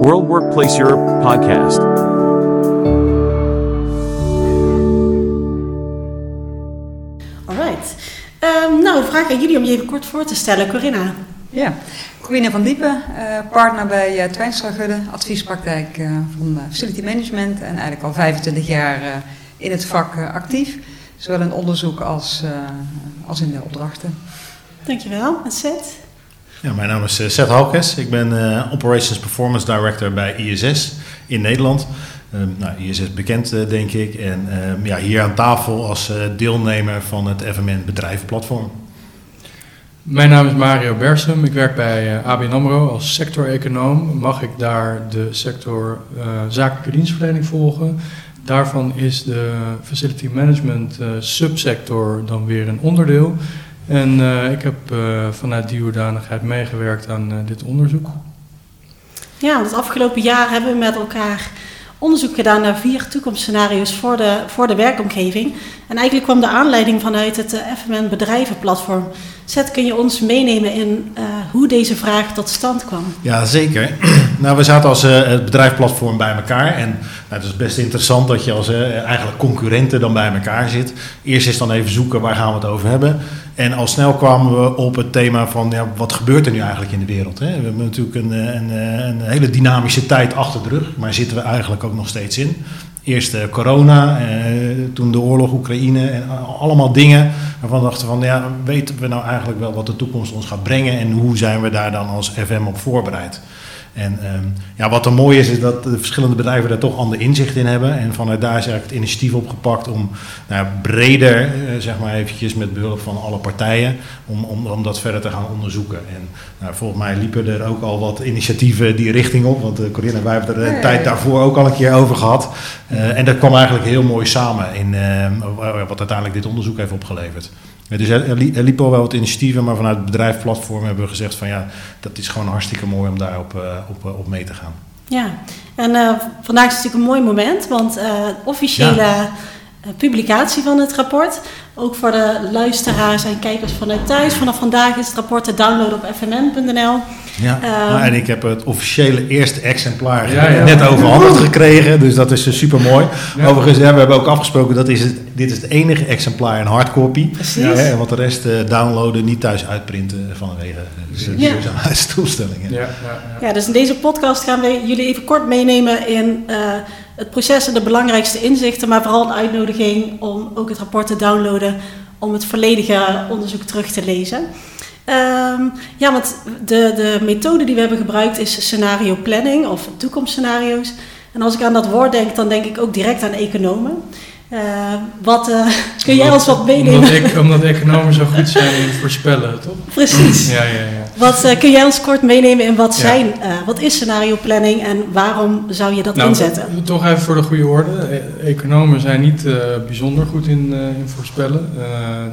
World Workplace Europe podcast. Alright. Um, nou, vraag aan jullie om je even kort voor te stellen. Corinna. Ja, Corinna van Diepen, uh, partner bij uh, Twijnstra Gudde, adviespraktijk uh, van Facility Management en eigenlijk al 25 jaar in het vak actief. Zowel in onderzoek als, als in de opdrachten. Dankjewel. En Seth? Ja, mijn naam is Seth Halkes. Ik ben Operations Performance Director bij ISS in Nederland. Uh, nou, ISS bekend, denk ik. En ja, hier aan tafel als deelnemer van het FMN Bedrijvenplatform. Mijn naam is Mario Bersum. Ik werk bij ABN AMRO als sector-econoom. Mag ik daar de sector zakelijke dienstverlening volgen? Daarvan is de facility management subsector dan weer een onderdeel. En ik heb vanuit die hoedanigheid meegewerkt aan dit onderzoek. Ja, het afgelopen jaar hebben we met elkaar onderzoek gedaan naar vier toekomstscenario's voor de, voor de werkomgeving. En eigenlijk kwam de aanleiding vanuit het FMN Bedrijvenplatform. Zet, kun je ons meenemen in hoe deze vraag tot stand kwam? Ja, zeker. nou, we zaten als uh, het bedrijfsplatform bij elkaar. En nou, het is best interessant dat je als uh, eigenlijk concurrenten dan bij elkaar zit. Eerst is dan even zoeken waar gaan we het over hebben. En al snel kwamen we op het thema van ja, wat gebeurt er nu eigenlijk in de wereld. Hè? We hebben natuurlijk een, een, een hele dynamische tijd achter de rug. Maar zitten we eigenlijk ook nog steeds in. Eerst corona, eh, toen de oorlog Oekraïne en allemaal dingen waarvan we dachten van ja, weten we nou eigenlijk wel wat de toekomst ons gaat brengen en hoe zijn we daar dan als FM op voorbereid? En um, ja, wat er mooi is, is dat de verschillende bedrijven daar toch ander inzicht in hebben. En vanuit daar is eigenlijk het initiatief opgepakt om nou, breder, uh, zeg maar eventjes met behulp van alle partijen, om, om, om dat verder te gaan onderzoeken. En nou, volgens mij liepen er ook al wat initiatieven die richting op. Want uh, Corinne, wij hebben er de tijd daarvoor ook al een keer over gehad. Uh, en dat kwam eigenlijk heel mooi samen in wat uiteindelijk dit onderzoek heeft opgeleverd. Dus er, er liepen al wel wat initiatieven, maar vanuit het bedrijfsplatform hebben we gezegd van ja, dat is gewoon hartstikke mooi om daarop uh, op, op mee te gaan. Ja, en uh, vandaag is natuurlijk een mooi moment, want uh, officiële ja. publicatie van het rapport. Ook voor de luisteraars en kijkers vanuit thuis. Vanaf vandaag is het rapport te downloaden op fmn.nl. Ja, um, nou, en ik heb het officiële eerste exemplaar ja, ja. net overhandigd gekregen, dus dat is uh, super mooi. Overigens, ja, we hebben ook afgesproken dat is het, dit is het enige exemplaar in hardcopy. Precies. Ja, want de rest uh, downloaden, niet thuis uitprinten vanwege dus, de duurzaamheidsdoelstellingen. Ja. Ja, dus in deze podcast gaan we jullie even kort meenemen in uh, het proces en de belangrijkste inzichten, maar vooral een uitnodiging om ook het rapport te downloaden om het volledige onderzoek terug te lezen. Um, ja, want de, de methode die we hebben gebruikt is scenario planning of toekomstscenario's. En als ik aan dat woord denk, dan denk ik ook direct aan economen. Uh, wat, uh, kun jij ons wat meenemen? Omdat, ik, omdat economen zo goed zijn in voorspellen, toch? Precies. Ja, ja, ja. Wat uh, kun jij ons kort meenemen in wat, zijn, wat is scenario planning en waarom zou je dat nou, inzetten? Toch even voor de goede orde. E economen zijn niet bijzonder goed in, in voorspellen.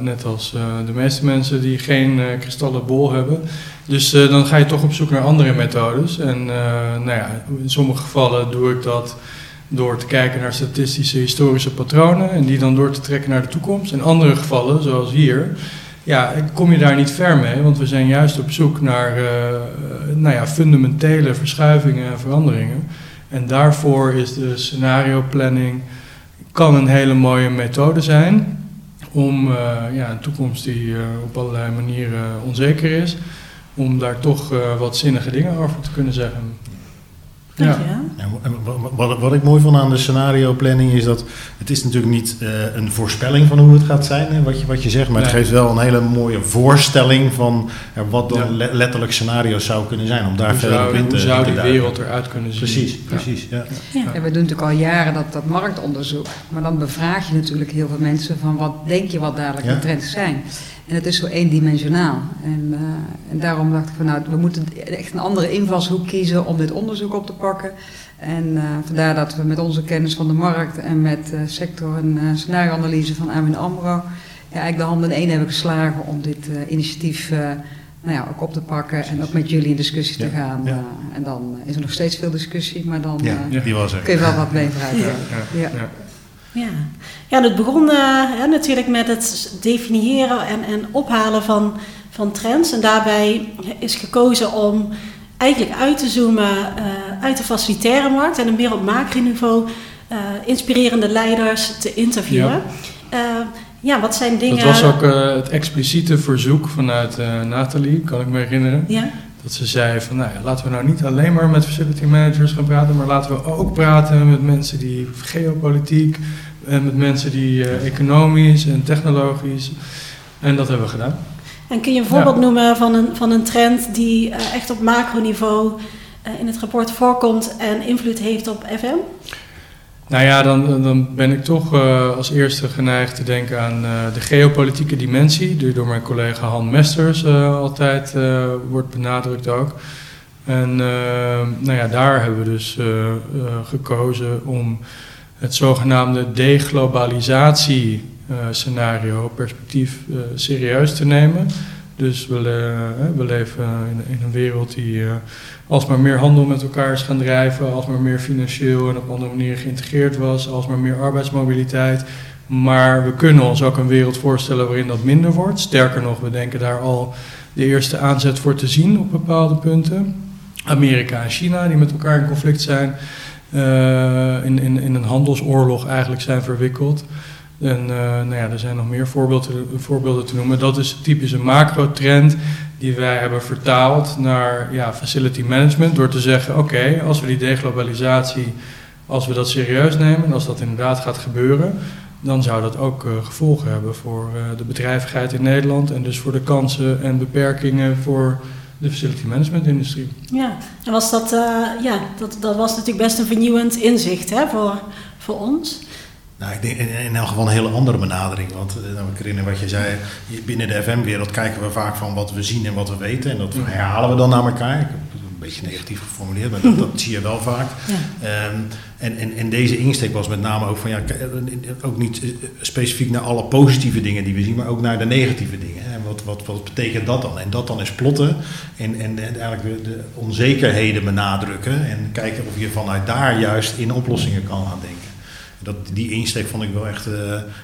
net als de meeste mensen die geen kristallen bol hebben. Dus dan ga je toch op zoek naar andere methodes. En nou ja, in sommige gevallen doe ik dat door te kijken naar statistische historische patronen en die dan door te trekken naar de toekomst. In andere gevallen, zoals hier, ja, kom je daar niet ver mee, want we zijn juist op zoek naar uh, nou ja, fundamentele verschuivingen en veranderingen. En daarvoor is de scenario planning kan een hele mooie methode zijn om uh, ja, een toekomst die op allerlei manieren onzeker is, om daar toch wat zinnige dingen over te kunnen zeggen. Ja. En wat, wat ik mooi vond aan de scenario planning is dat het is natuurlijk niet uh, een voorspelling van hoe het gaat zijn, hè, wat, je, wat je zegt, maar nee. het geeft wel een hele mooie voorstelling van uh, wat dan ja. letterlijk scenario's zou kunnen zijn, om daar hoe verder zou, op in te Hoe zou die wereld eruit kunnen zien? Precies, precies. Ja. Ja. we doen natuurlijk al jaren dat, dat marktonderzoek, maar dan bevraag je natuurlijk heel veel mensen van wat denk je wat dadelijk de trends zijn. En het is zo eendimensionaal. En, uh, en daarom dacht ik van nou, we moeten echt een andere invalshoek kiezen om dit onderzoek op te pakken. En uh, vandaar dat we met onze kennis van de markt en met uh, sector- en scenarioanalyse van ABN AMRO... Ja, eigenlijk de handen in één hebben geslagen om dit initiatief nou ja, ook op te pakken en ook met jullie in discussie Ja, te gaan. ja. en dan is er nog steeds veel discussie, maar dan Ja, die was er. kun je wel wat mee vooruit. Ja. Ja. Het begon uh, hè, natuurlijk met het definiëren en, en ophalen van, van trends. En daarbij is gekozen om eigenlijk uit te zoomen uh, uit de facilitaire markt en meer op macroniveau uh, inspirerende leiders te interviewen. Ja. Ja, wat zijn dingen... Dat was ook het expliciete verzoek vanuit Nathalie, kan ik me herinneren. Ja. Dat ze zei van, nou ja, laten we nou niet alleen maar met facility managers gaan praten, maar laten we ook praten met mensen die geopolitiek en met mensen die economisch en technologisch. En dat hebben we gedaan. En kun je een voorbeeld noemen van een, van een trend die uh, echt op macroniveau uh, in het rapport voorkomt en invloed heeft op FM? Nou ja, dan, dan ben ik toch uh, als eerste geneigd te denken aan de geopolitieke dimensie, die door mijn collega Han Mesters altijd wordt benadrukt ook. En nou ja, daar hebben we dus gekozen om het zogenaamde deglobalisatie scenario, perspectief serieus te nemen. Dus we, we leven in, een wereld die alsmaar meer handel met elkaar is gaan drijven, alsmaar meer financieel en op andere manieren geïntegreerd was, alsmaar meer arbeidsmobiliteit. Maar we kunnen ons ook een wereld voorstellen waarin dat minder wordt. Sterker nog, we denken daar al de eerste aanzet voor te zien op bepaalde punten. Amerika en China, die met elkaar in conflict zijn, in, in, in een handelsoorlog eigenlijk zijn verwikkeld. En uh, nou ja, er zijn nog meer voorbeelden, voorbeelden te noemen. Dat is typisch een macro-trend die wij hebben vertaald naar ja, facility management. Door te zeggen, oké, als we die deglobalisatie, als we dat serieus nemen en als dat inderdaad gaat gebeuren, dan zou dat ook uh, gevolgen hebben voor uh, de bedrijvigheid in Nederland en dus voor de kansen en beperkingen voor de facility management industrie. Ja, en was dat, ja, dat, dat was natuurlijk best een vernieuwend inzicht hè, voor, voor ons. Nou, ik denk in, elk geval een hele andere benadering. Want uh, nou, ik herinner wat je zei, binnen de FM-wereld kijken we vaak van wat we zien en wat we weten. En dat herhalen we dan naar elkaar. Ik heb het een beetje negatief geformuleerd, maar dat, dat zie je wel vaak. Ja. Um, en, en, en deze insteek was met name ook van, ja, ook niet eh, specifiek naar alle positieve dingen die we zien, maar ook naar de negatieve dingen. En wat, wat, wat betekent dat dan? En dat dan is plotten en, en, en eigenlijk de, de onzekerheden benadrukken en kijken of je vanuit daar juist in oplossingen kan gaan denken. Dat, die insteek vond ik wel echt, uh,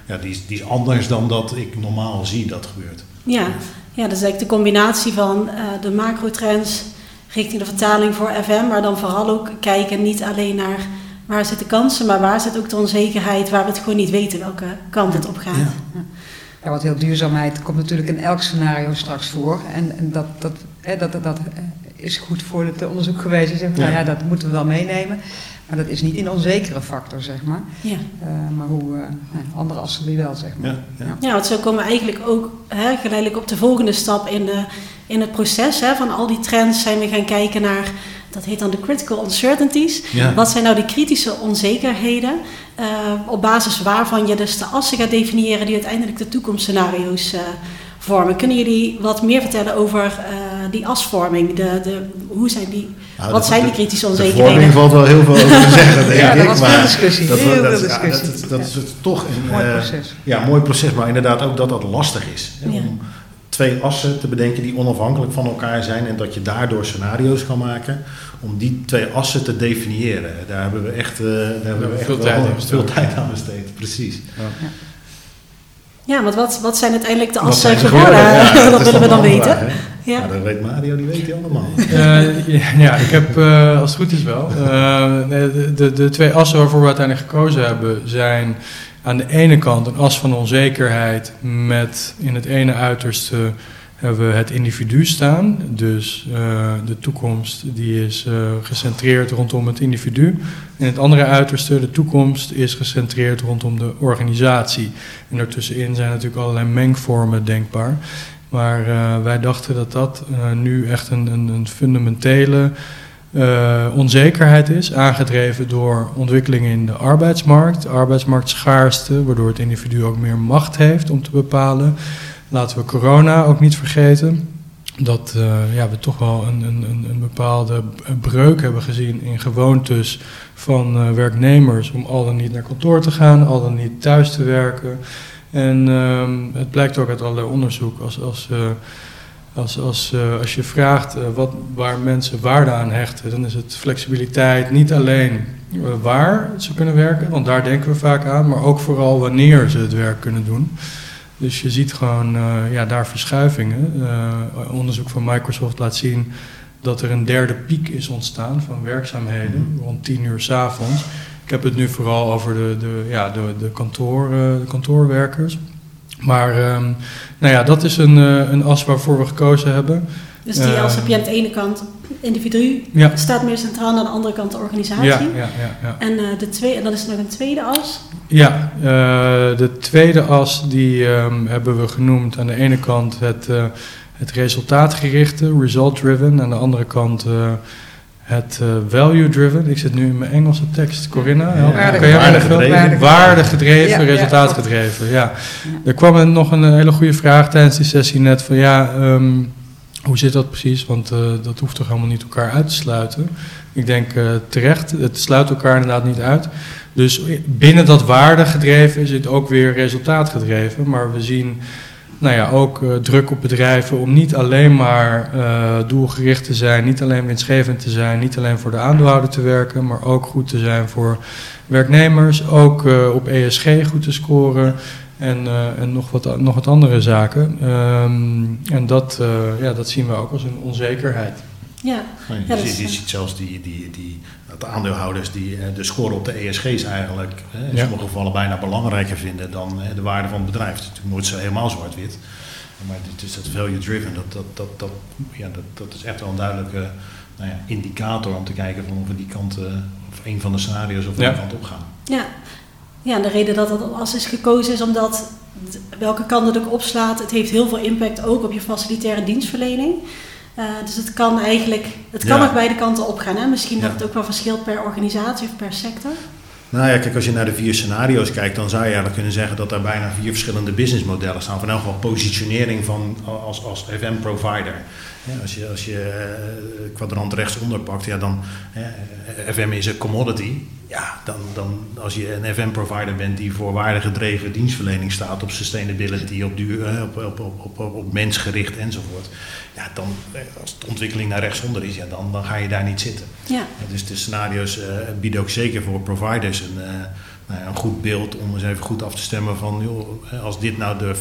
ja, die is, die is anders dan dat ik normaal zie dat gebeurt. Ja, ja dat is eigenlijk de combinatie van uh, de macrotrends richting de vertaling voor FM, maar dan vooral ook kijken niet alleen naar waar zitten kansen, maar waar zit ook de onzekerheid, waar we het gewoon niet weten welke kant het op gaat. Ja. Ja, wat heel duurzaamheid komt natuurlijk in elk scenario straks voor. En, en dat, dat, hè, dat, dat, dat is goed voor het onderzoek geweest. Je zegt, nou ja, dat moeten we wel meenemen. Maar dat is niet een onzekere factor, zeg maar. Ja. Uh, maar hoe uh, andere assen die wel, zeg maar. Ja, ja. ja, want zo komen we eigenlijk ook hè, geleidelijk op de volgende stap in, de, in het proces. Hè, van al die trends zijn we gaan kijken naar, dat heet dan de critical uncertainties. Ja. Wat zijn nou de kritische onzekerheden? Uh, op basis waarvan je dus de assen gaat definiëren die uiteindelijk de toekomstscenario's vormen. Kunnen jullie wat meer vertellen over die asvorming? De, de, hoe zijn die nou, Wat zijn die kritische onzekerheden? De vorming valt wel heel veel over te zeggen, denk ja, ik. Dat was maar discussie. Dat, heel dat, veel discussie. dat, dat, is toch een mooi proces. ja, mooi proces, maar inderdaad ook dat dat lastig is. Hè, ja. Om twee assen te bedenken die onafhankelijk van elkaar zijn en dat je daardoor scenario's kan maken. Om die twee assen te definiëren. Daar hebben we echt, uh, daar hebben we echt veel, tijd, aan veel tijd aan besteed. Precies. Ja. Ja, want wat, wat zijn uiteindelijk de assen geworden? Ja, dat, willen we dan weten. Vraag, ja. dat weet Mario, die weet hij allemaal. Uh, ja, ik heb, uh, als het goed is wel, uh, de, de, de, twee assen waarvoor we uiteindelijk gekozen hebben zijn aan de ene kant een as van onzekerheid met in het ene uiterste hebben we het individu staan. Dus uh, de toekomst die is uh, gecentreerd rondom het individu. En het andere uiterste, de toekomst, is gecentreerd rondom de organisatie. En daartussenin zijn natuurlijk allerlei mengvormen denkbaar. Maar uh, wij dachten dat dat nu echt een, een, een fundamentele onzekerheid is, aangedreven door ontwikkelingen in de arbeidsmarkt, arbeidsmarktschaarste, waardoor het individu ook meer macht heeft om te bepalen Laten we corona ook niet vergeten. Dat ja, we toch wel een, een, een bepaalde breuk hebben gezien in gewoontes van werknemers om al dan niet naar kantoor te gaan, al dan niet thuis te werken. En uh, het blijkt ook uit allerlei onderzoek als, als, uh, als, als, als je vraagt wat, waar mensen waarde aan hechten, dan is het flexibiliteit niet alleen waar ze kunnen werken, want daar denken we vaak aan, maar ook vooral wanneer ze het werk kunnen doen. Dus je ziet gewoon uh, ja, daar verschuivingen. Uh, onderzoek van Microsoft laat zien dat er een derde piek is ontstaan van werkzaamheden rond 10 uur 's avonds. Ik heb het nu vooral over de, de, ja, de, de, kantoor, eh, de kantoorwerkers. Maar ehm, nou ja, dat is een, eh, een as waarvoor we gekozen hebben. Dus die Eh, als heb je aan de ene kant individu Ja, staat meer centraal, en aan de andere kant de organisatie. ja, ja, ja. ja. En, eh, de twee, en dan is er nog een tweede as. Ja, de tweede as die ehm, hebben we genoemd. Aan de ene kant het, het resultaatgerichte, result-driven. Aan de andere kant het eh, value-driven. Ik zit nu in mijn Engelse tekst. Corinna, help. Waarde- kan jij waardegedreven. helpen? Waardegedreven, Ja, ja, resultaatgedreven. Ja, Er kwam een- nog een eh, hele goede vraag tijdens die sessie net van ja, ehm, hoe zit dat precies? Want eh, dat hoeft toch helemaal niet elkaar uit te sluiten. Ik denk terecht, het sluit elkaar inderdaad niet uit. Dus binnen dat waardegedreven is het ook weer resultaatgedreven. Maar we zien nou ja, ook eh, druk op bedrijven om niet alleen maar eh, doelgericht te zijn, niet alleen winstgevend te zijn, niet alleen voor de aandeelhouder te werken, maar ook goed te zijn voor werknemers, ook eh, op ESG goed te scoren en, eh, en nog, wat, nog wat andere zaken. Ehm, en dat, eh, ja, dat zien we ook als een onzekerheid. Ja, Ja, je, ziet, je is- ziet zelfs die, die, die, dat de aandeelhouders die eh, de score op de ESG's eigenlijk eh, in Ja. sommige gevallen bijna belangrijker vinden dan eh, de waarde van het bedrijf. Het is natuurlijk nooit zo helemaal zwart-wit. Maar het is dat value-driven, dat, dat, dat, dat, ja, dat, dat is echt wel een duidelijke nou ja, indicator om te kijken van of we die kant, eh, of een van de scenario's of Ja. die kant op gaan. ja. ja, en de reden dat dat als is gekozen is omdat welke kant het ook opslaat, het heeft heel veel impact ook op je facilitaire dienstverlening. Eh, dus het kan eigenlijk, het kan Ja. ook beide kanten opgaan. Hè? Misschien dat Ja. het ook wel verschilt per organisatie of per sector. Nou ja, kijk, als je naar de vier scenario's kijkt, dan zou je eigenlijk kunnen zeggen dat er bijna vier verschillende businessmodellen staan. Van elk geval positionering van als, als FM-provider. Als je, als je eh, kwadrant rechtsonder pakt, ja, dan FM is een commodity. Ja, dan, dan als je een FM-provider bent die voor waardegedreven dienstverlening staat op sustainability, op, duur, op, op, op, op, mensgericht enzovoort. Ja, dan eh, als de ontwikkeling naar rechtsonder is, ja, dan, dan ga je daar niet zitten. Ja, dus de scenario's eh, bieden ook zeker voor providers een, nou ja, een goed beeld om eens even goed af te stemmen van joh, als dit nou de,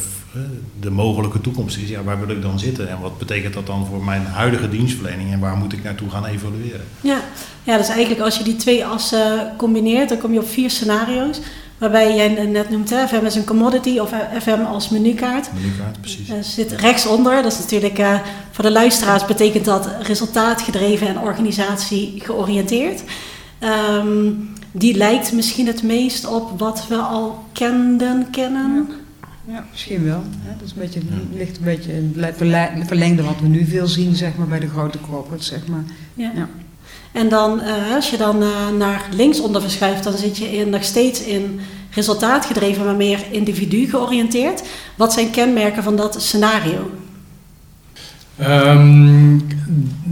de mogelijke toekomst is, ja, waar wil ik dan zitten en wat betekent dat dan voor mijn huidige dienstverlening en waar moet ik naartoe gaan evalueren? ja. ja, dus eigenlijk als je die twee assen combineert, dan kom je op vier scenario's. Waarbij jij net noemt, hè, FM is een commodity of FM als menukaart. Menukaart, precies. Er zit rechtsonder, dat is natuurlijk eh, voor de luisteraars betekent dat resultaatgedreven en organisatie georiënteerd. Die lijkt misschien het meest op wat we al kenden, kennen. Ja, misschien wel. Hè. Dat is een beetje, ligt een beetje in verlengde wat we nu veel zien zeg maar, bij de grote corporates. Zeg maar. Ja. Ja. En dan, eh, als je dan eh, naar linksonder verschuift, dan zit je in, nog steeds in resultaatgedreven, maar meer individu georiënteerd. Wat zijn kenmerken van dat scenario? Ehm,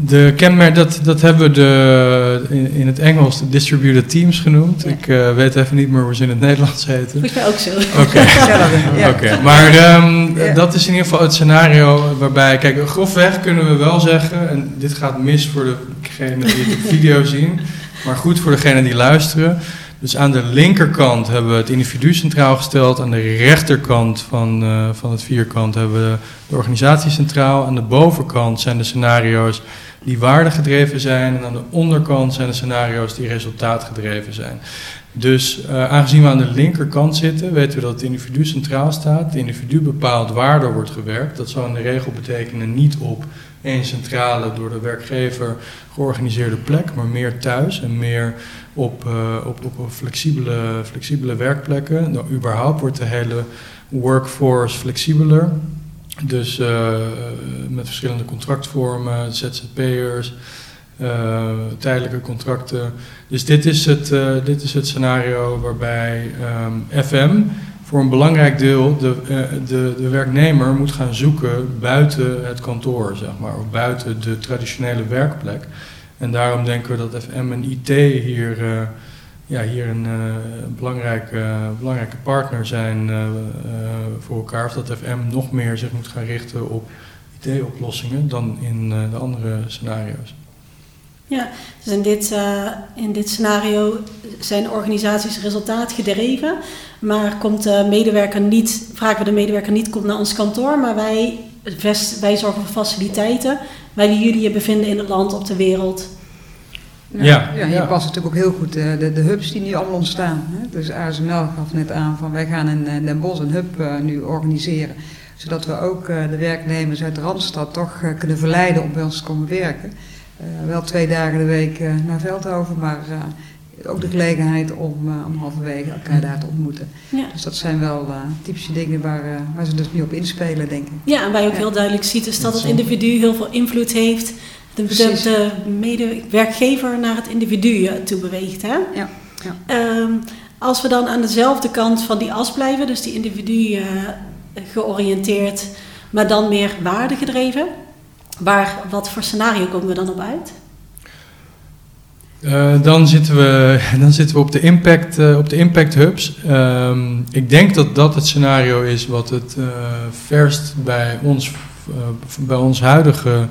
de kenmerk, dat, dat hebben we de, in, in het Engels de distributed teams genoemd. Ja. Ik eh, weet even niet meer hoe ze in het Nederlands heten. Volgens mij ook zo. Oké. Ja. Oké, maar ehm, Ja. dat is in ieder geval het scenario waarbij, kijk, grofweg kunnen we wel zeggen, en dit gaat mis voor degenen die de video zien, maar goed voor degenen die luisteren. Dus aan de linkerkant hebben we het individu centraal gesteld, aan de rechterkant van, eh, van het vierkant hebben we de organisatie centraal, aan de bovenkant zijn de scenario's die waardegedreven zijn en aan de onderkant zijn de scenario's die resultaatgedreven zijn. Dus eh, aangezien we aan de linkerkant zitten, weten we dat het individu centraal staat. Het individu bepaalt waar er wordt gewerkt. Dat zou in de regel betekenen niet op één centrale door de werkgever georganiseerde plek, maar meer thuis en meer op, eh, op, op flexibele, flexibele werkplekken. Nou, überhaupt wordt de hele workforce flexibeler. Dus eh, met verschillende contractvormen, ZZP'ers, eh, tijdelijke contracten. Dus dit is het, dit is het scenario waarbij ehm, FM voor een belangrijk deel de, eh, de, de werknemer moet gaan zoeken buiten het kantoor, zeg maar, of buiten de traditionele werkplek. En daarom denken we dat FM en IT hier, eh, ja, hier een eh, belangrijke, belangrijke partner zijn voor elkaar. Of dat FM nog meer zich moet gaan richten op IT-oplossingen dan in de andere scenario's. Ja, dus in dit, eh, in dit scenario zijn organisaties resultaatgedreven, maar komt de medewerker niet, vragen we de medewerker niet, komt naar ons kantoor, maar wij vest- wij zorgen voor faciliteiten waar jullie je bevinden in het land, op de wereld. Ja, Ja, ja, hier ja. past natuurlijk ook heel goed de, de, de hubs die nu allemaal ontstaan. Hè? Dus ASML gaf net aan van wij gaan in eh, Den Bosch een hub eh, nu organiseren. Zodat we ook eh, de werknemers uit Randstad toch eh, kunnen verleiden om bij ons te komen werken. Eh, wel twee dagen de week eh, naar Veldhoven, maar eh, ook de gelegenheid om, eh, om halverwege elkaar daar te ontmoeten. Ja. Dus dat zijn wel eh, typische dingen waar, waar ze dus nu op inspelen, denk ik. Ja, en waar je ook Ja. heel duidelijk ziet is dat het individu heel veel invloed heeft. De, de, Precies. de medewerkgever naar het individu toe beweegt. Hè? Ja, ja. Ehm, als we dan aan dezelfde kant van die as blijven, dus die individu georiënteerd, maar dan meer waardegedreven. Waar, wat voor scenario komen we dan op uit? Eh, dan, zitten we, dan zitten we op de impact, eh, op de impact hubs. Ehm, ik denk dat dat het scenario is wat het eh, verst bij ons, bij ons huidige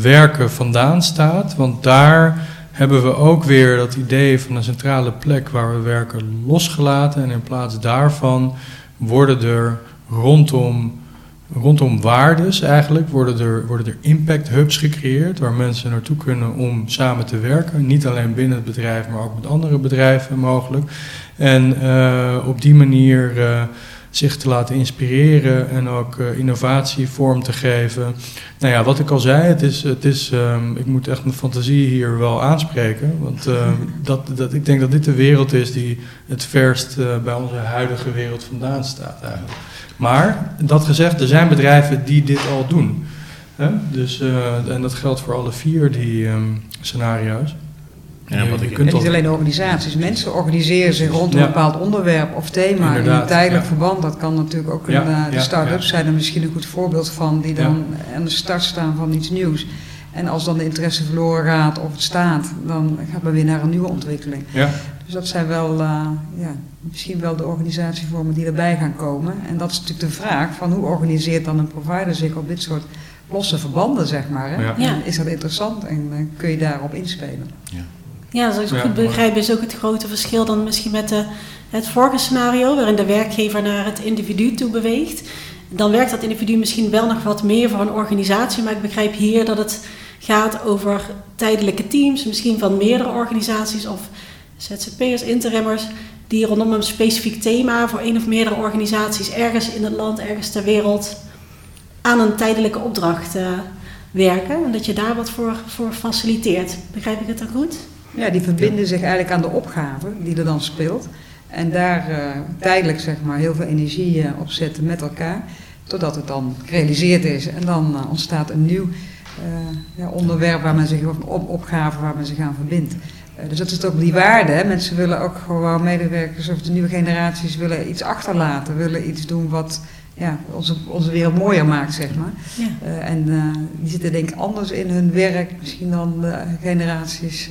werken vandaan staat. Want daar hebben we ook weer dat idee van een centrale plek waar we werken losgelaten. En in plaats daarvan worden er rondom rondom waardes eigenlijk worden er, worden er impact hubs gecreëerd waar mensen naartoe kunnen om samen te werken. Niet alleen binnen het bedrijf, maar ook met andere bedrijven mogelijk. En eh, op die manier eh, zich te laten inspireren en ook eh, innovatie vorm te geven. Nou ja, wat ik al zei, het is, het is, ehm, ik moet echt mijn fantasie hier wel aanspreken. Want ehm, dat, dat, ik denk dat dit de wereld is die het verst eh, bij onze huidige wereld vandaan staat eigenlijk. Maar, dat gezegd, er zijn bedrijven die dit al doen. Hè? Dus, eh, en dat geldt voor alle vier die ehm, scenario's. Ja, wat ik- niet al- alleen organisaties, mensen organiseren zich rond een Ja. bepaald onderwerp of thema in een tijdelijk ja. verband. Dat kan natuurlijk ook een, Ja, eh, de start-ups ja. zijn er misschien een goed voorbeeld van, die dan aan de start staan van iets nieuws. En als dan de interesse verloren gaat of het staat, dan gaat men weer naar een nieuwe ontwikkeling. Ja, Dus dat zijn wel, eh, ja, misschien wel de organisatievormen die erbij gaan komen. En dat is natuurlijk de vraag van hoe organiseert dan een provider zich op dit soort losse verbanden, zeg maar. Hè? Ja. Is dat interessant en eh, kun je daarop inspelen? Ja, zoals ik Ja, goed begrijp is ook het grote verschil dan misschien met de, het vorige scenario, waarin de werkgever naar het individu toe beweegt. Dan werkt dat individu misschien wel nog wat meer voor een organisatie, maar ik begrijp hier dat het gaat over tijdelijke teams, misschien van meerdere organisaties of ZZP'ers, interimmers, die rondom een specifiek thema voor één of meerdere organisaties ergens in het land, ergens ter wereld aan een tijdelijke opdracht eh, werken. En dat je daar wat voor, voor faciliteert. Begrijp ik het dan goed? Ja, die verbinden zich eigenlijk aan de opgave die er dan speelt. En daar eh, tijdelijk zeg maar heel veel energie eh, op zetten met elkaar. Totdat het dan gerealiseerd is. En dan eh, ontstaat een nieuw eh, ja, onderwerp waar men zich, of een op, opgave waar men zich aan verbindt. Eh, dus dat is ook die waarde. Hè. Mensen willen ook gewoon medewerkers of de nieuwe generaties willen iets achterlaten. Willen iets doen wat ja, onze, onze wereld mooier maakt, zeg maar. Ja. Eh, en eh, die zitten denk ik anders in hun werk misschien dan de generaties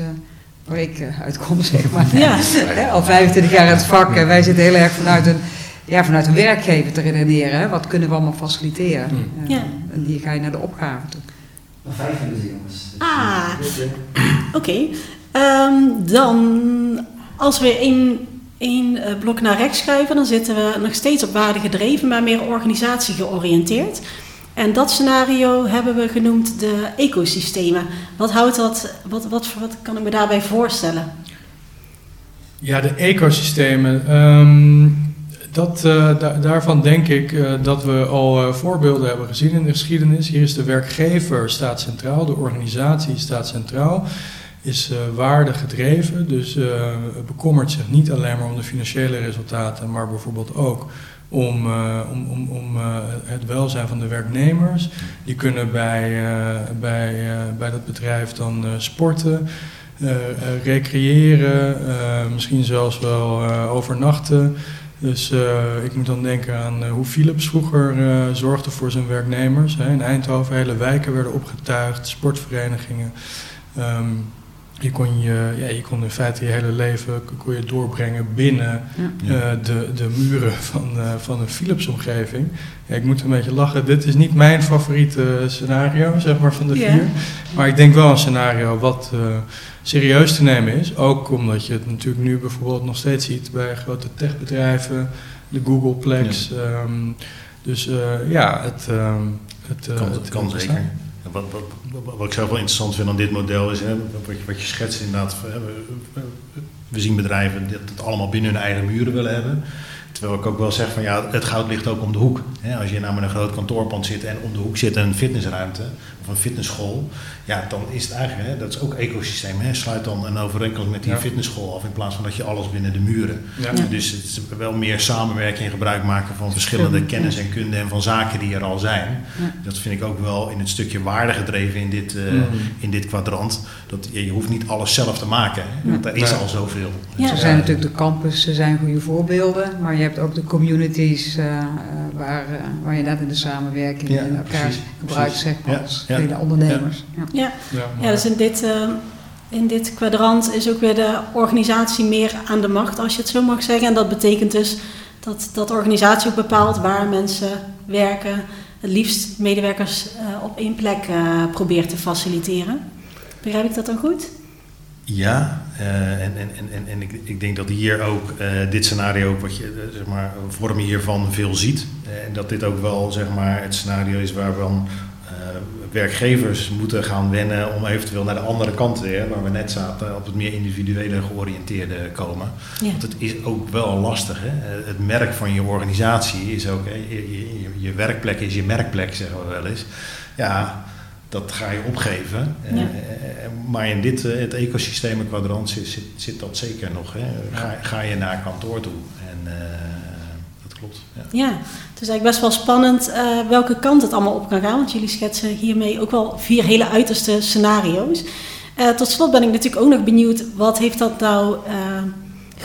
eh, waar ik eh, uitkom, zeg maar. Ja. Hè, al 25 jaar in het vak en wij zitten heel erg vanuit een, ja, vanuit een werkgever te redeneren. Hè. Wat kunnen we allemaal faciliteren? Hmm. Eh, Ja. En die ga je naar de opgave toe. Nog vijf minuten, jongens. Dus, Ah. eh, Oké, Ehm, dan als we één, één blok naar rechts schuiven, dan zitten we nog steeds op waarde gedreven, maar meer organisatie georiënteerd. En dat scenario hebben we genoemd de ecosystemen. Wat houdt dat, wat, wat, wat kan ik me daarbij voorstellen? Ja, de ecosystemen. ehm, dat, eh, da- daarvan denk ik eh, dat we al eh, voorbeelden hebben gezien in de geschiedenis. Hier is de werkgever staat centraal, de organisatie staat centraal, is eh waardegedreven. Dus eh, bekommert zich niet alleen maar om de financiële resultaten, maar bijvoorbeeld ook om, eh, om, om, om eh, het welzijn van de werknemers. Die kunnen bij, eh, bij, bij dat bedrijf dan sporten. recreëren, misschien zelfs wel overnachten. Dus ik moet dan denken aan hoe Philips vroeger zorgde voor zijn werknemers. Hè. In Eindhoven hele wijken werden opgetuigd, sportverenigingen. Ehm, je, kon je, ja, je kon in feite je hele leven kon je doorbrengen binnen Ja. eh, de, de muren van, eh, van een Philips-omgeving. Ja, ik moet een beetje lachen. Dit is niet mijn favoriete scenario, zeg maar, van de Ja. vier. Maar ik denk wel een scenario wat eh, serieus te nemen is. Ook omdat je het natuurlijk nu bijvoorbeeld nog steeds ziet bij grote techbedrijven, de Googleplex. ehm, Dus eh, ja, het, ehm, het, eh, kan, het kan zeker. Wat, wat, wat, ik zelf wel interessant vind aan dit model is, hè, wat, je, wat je schetst inderdaad, we, we- zien bedrijven die het allemaal binnen hun eigen muren willen hebben. Terwijl ik ook wel zeg van ja, het goud ligt ook om de hoek. Als je nou met een groot kantoorpand zit en om de hoek zit een fitnessruimte een fitnessschool, ja, dan is het eigenlijk, hè, dat is ook ecosysteem. Hè, sluit dan een overeenkomst met die Ja. fitnessschool af in plaats van dat je alles binnen de muren. Ja. Ja. Dus het is wel meer samenwerking en gebruik maken van verschillende kennis en kunde en van zaken die er al zijn. Ja. Dat vind ik ook wel in het stukje waarde gedreven in dit, eh, Mhm. in dit kwadrant. Dat, je, je hoeft niet alles zelf te maken, hè, want er is al zoveel. Ja. Er zijn natuurlijk de campussen, zijn goede voorbeelden, maar je hebt ook de communities eh, eh, waar, eh, waar je inderdaad in de samenwerking Ja, en elkaar gebruikt, zeg maar, Ja, als ja. vele ondernemers. Ja. Ja, Ja, ja dus in dit, eh, in dit kwadrant is ook weer de organisatie meer aan de macht, als je het zo mag zeggen. En dat betekent dus dat, dat de organisatie ook bepaalt waar mensen werken. Het liefst medewerkers eh, op één plek eh, probeert te faciliteren. Begrijp ik dat dan goed? Ja, en, en, en, en, en ik, ik denk dat hier ook eh, dit scenario, wat je, eh, zeg maar, vorm hiervan veel ziet. Eh, en dat dit ook wel zeg maar, het scenario is waarvan eh, werkgevers moeten gaan wennen om eventueel naar de andere kant weer, waar we net zaten, op het meer individuele georiënteerde komen. Ja. Want het is ook wel lastig. Hè? Eh, Het merk van je organisatie is ook, hè, je, je, je- je werkplek is je merkplek, zeggen we wel eens. Ja, dat ga je opgeven. Eh, Ja. eh, maar in dit, eh, het ecosysteemkwadrant zit, zit, zit dat zeker nog. Hè? Ga, ga je naar kantoor toe. En dat klopt. Ja. Ja, het is eigenlijk best wel spannend welke kant het allemaal op kan gaan. Want jullie schetsen hiermee ook wel vier hele uiterste scenario's. Tot slot ben ik natuurlijk ook nog benieuwd, wat heeft dat nou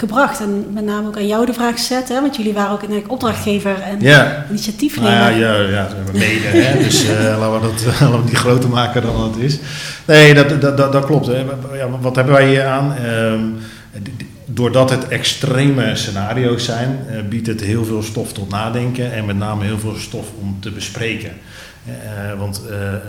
gebracht? En met name ook aan jou de vraag zetten, want jullie waren ook eigenlijk opdrachtgever en Ja. initiatiefnemer. Nou ja, ja, ja, mede, hè? dus eh, laten, we dat, laten we die groter maken dan het is. Nee, dat, dat, dat, dat klopt. Hè. Ja, wat hebben wij hier aan? Ehm, doordat het extreme scenario's zijn, eh, biedt het heel veel stof tot nadenken en met name heel veel stof om te bespreken. Eh, want eh, eh,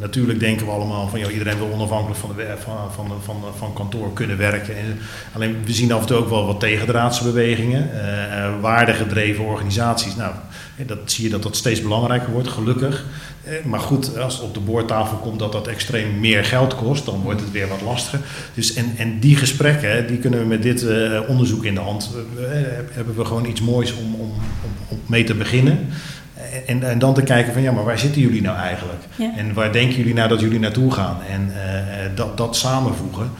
natuurlijk denken we allemaal van joh, iedereen wil onafhankelijk van, de, van, van, van, van kantoor kunnen werken. En, alleen we zien af en toe ook wel wat tegendraadse bewegingen, eh, eh, waardegedreven organisaties. Nou, eh, dat zie je dat dat steeds belangrijker wordt, gelukkig. Eh, Maar goed, als het op de boordtafel komt dat dat extreem meer geld kost, dan wordt het weer wat lastiger. Dus en, en die gesprekken, die kunnen we met dit eh, onderzoek in de hand, eh, eh, hebben we gewoon iets moois om, om, om mee te beginnen. En, en dan te kijken van ja, maar waar zitten jullie nou eigenlijk? Ja. En waar denken jullie nou dat jullie naartoe gaan? En eh, eh, dat, dat samenvoegen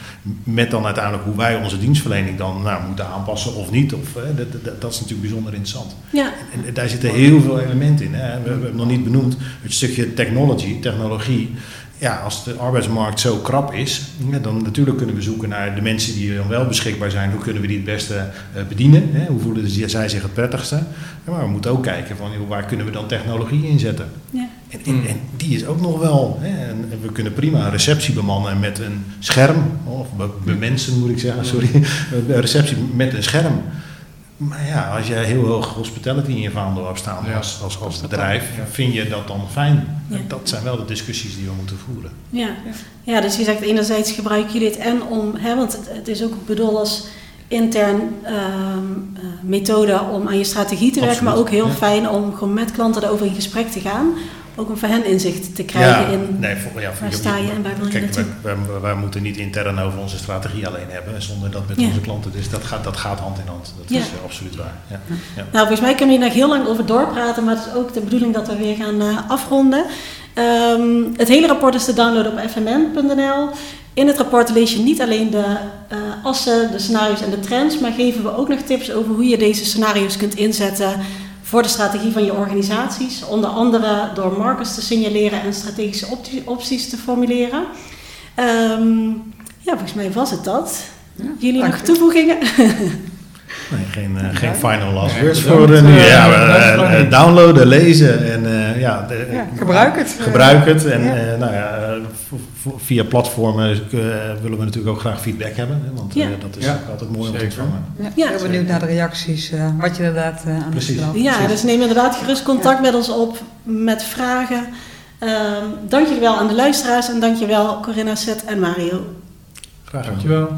met dan uiteindelijk hoe wij onze dienstverlening dan nou, moeten aanpassen of niet. Of, eh, dat, dat, dat is natuurlijk bijzonder interessant. Ja, En daar zitten heel veel elementen in. Hè. We, we hebben het nog niet benoemd. Het stukje technology, technologie. Ja, als de arbeidsmarkt zo krap is, dan natuurlijk kunnen we zoeken naar de mensen die dan wel beschikbaar zijn. Hoe kunnen we die het beste eh, bedienen? Hè? Hoe voelen zij zich het prettigste? Maar we moeten ook kijken van waar kunnen we dan technologie inzetten? ja, En, en, en die is ook nog wel. Hè? En we kunnen prima een receptie bemannen met een scherm. Of be- bemensen moet ik zeggen, sorry. Een receptie met een scherm. Maar ja, als jij heel hoog hospitality in je vaandel hebt staan Ja. als, als, als Dat dan, bedrijf, ja. vind je dat dan fijn? Ja. Dat zijn wel de discussies die we moeten voeren. ja. ja, dus je zegt enerzijds gebruiken jullie het en om, hè, want het, het is ook bedoeld als intern ehm, eh, methode om aan je strategie te werken, Absoluut, maar ook heel ja. fijn om gewoon met klanten erover in gesprek te gaan. Ook om voor hen inzicht te krijgen in nee, voor, ja, waar sta je en waar wil je Kijk, naartoe. wij, wij, wij moeten niet intern over onze strategie alleen hebben, zonder dat met Ja. onze klanten. Dus dat gaat, dat gaat hand in hand. Dat Ja. is eh, absoluut waar. Ja. Ja. Nou, volgens mij kunnen we hier nog heel lang over doorpraten, maar het is ook de bedoeling dat we weer gaan eh, afronden. Ehm, het hele rapport is te downloaden op fmn.nl. In het rapport lees je niet alleen de eh, assen, de scenario's en de trends, maar geven we ook nog tips over hoe je deze scenario's kunt inzetten voor de strategie van je organisaties. Onder andere door markers te signaleren en strategische opti- opties te formuleren. Ehm, ja, volgens mij was het dat. Ja, Jullie nog toevoegingen? Nee, geen, eh, geen final last words voor nu. Ja, eh, eh, downloaden, lezen en eh, ja, de- Ja, gebruik het. Gebruik het. En Ja. eh, nou ja, eh, via platformen eh, willen we natuurlijk ook graag feedback hebben. Hè, want eh, Ja. dat is ook altijd mooi om te ontvangen. Ja, Ja. heel benieuwd naar de reacties, eh, wat je inderdaad eh, aan het Precies. vertellen Ja, hebt. dus neem inderdaad gerust contact met ons op met vragen. Ehm dank jullie wel aan de luisteraars en dank je wel Corinna, Seth en Mario. Graag gedaan. Dankjewel.